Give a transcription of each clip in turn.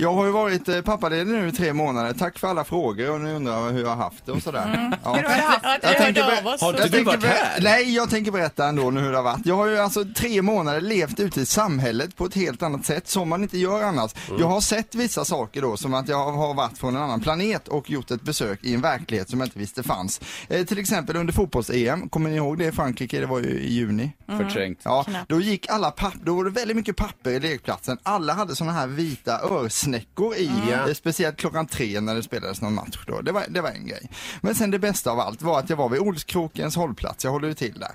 Jag har ju varit eh, pappaledig nu i tre månader. Tack för alla frågor och nu undrar jag hur jag har haft det och sådär. Ja. Hur har du haft Jag det? tänker ber-. Har inte du varit här? Nej, jag tänker berätta ändå nu hur det har varit. Jag har ju alltså tre månader levt ute i samhället på ett helt annat sätt som man inte gör annars. Jag har sett vissa saker då som att jag har varit från en annan planet och gjort ett besök i en verklighet som jag inte visste fanns. Eh, till exempel under fotbolls-EM, kommer ni ihåg det i Frankrike? Det var ju i juni. Förträngt. Ja, då gick alla papper, då var det väldigt mycket papper i lekplatsen. Alla hade såna här vita örsnäckor i, Ja. eh, speciellt klockan tre när det spelades någon match då. Det var, det var en grej. Men sen det bästa av allt var att jag var vid Olskrokens hållplats, jag håller ju till där.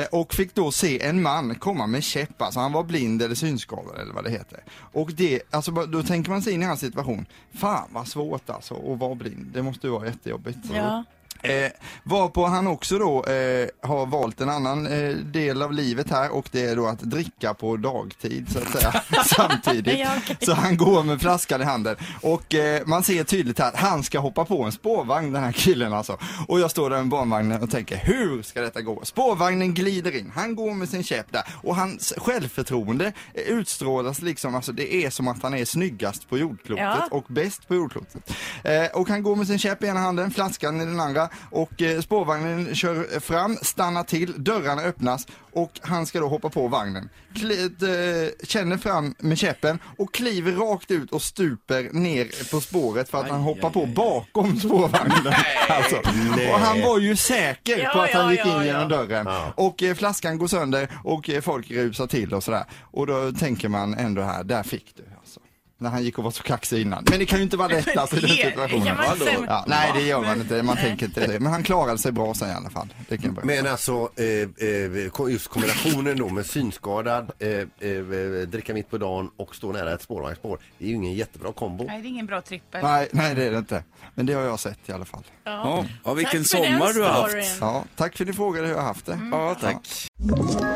Eh, och fick då se en man komma med käpp, alltså han var blind eller synskadad eller vad det heter. Och det, alltså då tänker man sig in i hans situation. Fan vad svårt alltså att vara blind, det måste ju vara jättejobbigt. Ja. Eh, varpå han också då eh, har valt en annan eh, del av livet här och det är då att dricka på dagtid så att säga samtidigt. Ja, okej. Så han går med flaskan i handen och eh, man ser tydligt här att han ska hoppa på en spårvagn den här killen alltså. Och jag står där med barnvagnen och tänker hur ska detta gå? Spårvagnen glider in, han går med sin käpp där och hans självförtroende eh, utstrålas liksom, alltså det är som att han är snyggast på jordklotet Ja. och bäst på jordklotet. Eh, och han går med sin käpp i ena handen, flaskan i den andra och eh, spårvagnen kör fram, stannar till, dörrarna öppnas och han ska då hoppa på vagnen. Kli, eh, känner fram med käppen och kliver rakt ut och stuper ner på spåret för att han hoppar på bakom spårvagnen. alltså. Och han var ju säker Ja, på att han gick ja, in ja. genom dörren. Och eh, flaskan går sönder och eh, folk rusar till och sådär. Och då tänker man ändå här, där fick du. När han gick och var så kaxig innan. Men det kan ju inte vara lätt alltså i den det- situationen. Ja, nej det gör man inte, man tänker inte det. Men han klarade sig bra sen i alla fall. Det kan jag. Men alltså eh, eh, just kombinationen då med synskadad, eh, eh, dricka mitt på dagen och stå nära ett spårvagnsspår. Det är ju ingen jättebra kombo. Nej, det är ingen bra trippel. Nej, nej det är det inte. Men det har jag sett i alla fall. Ja, ja vilken sommar du har haft. Ja, tack för att ni frågade hur jag har haft det. Ja, tack. Ett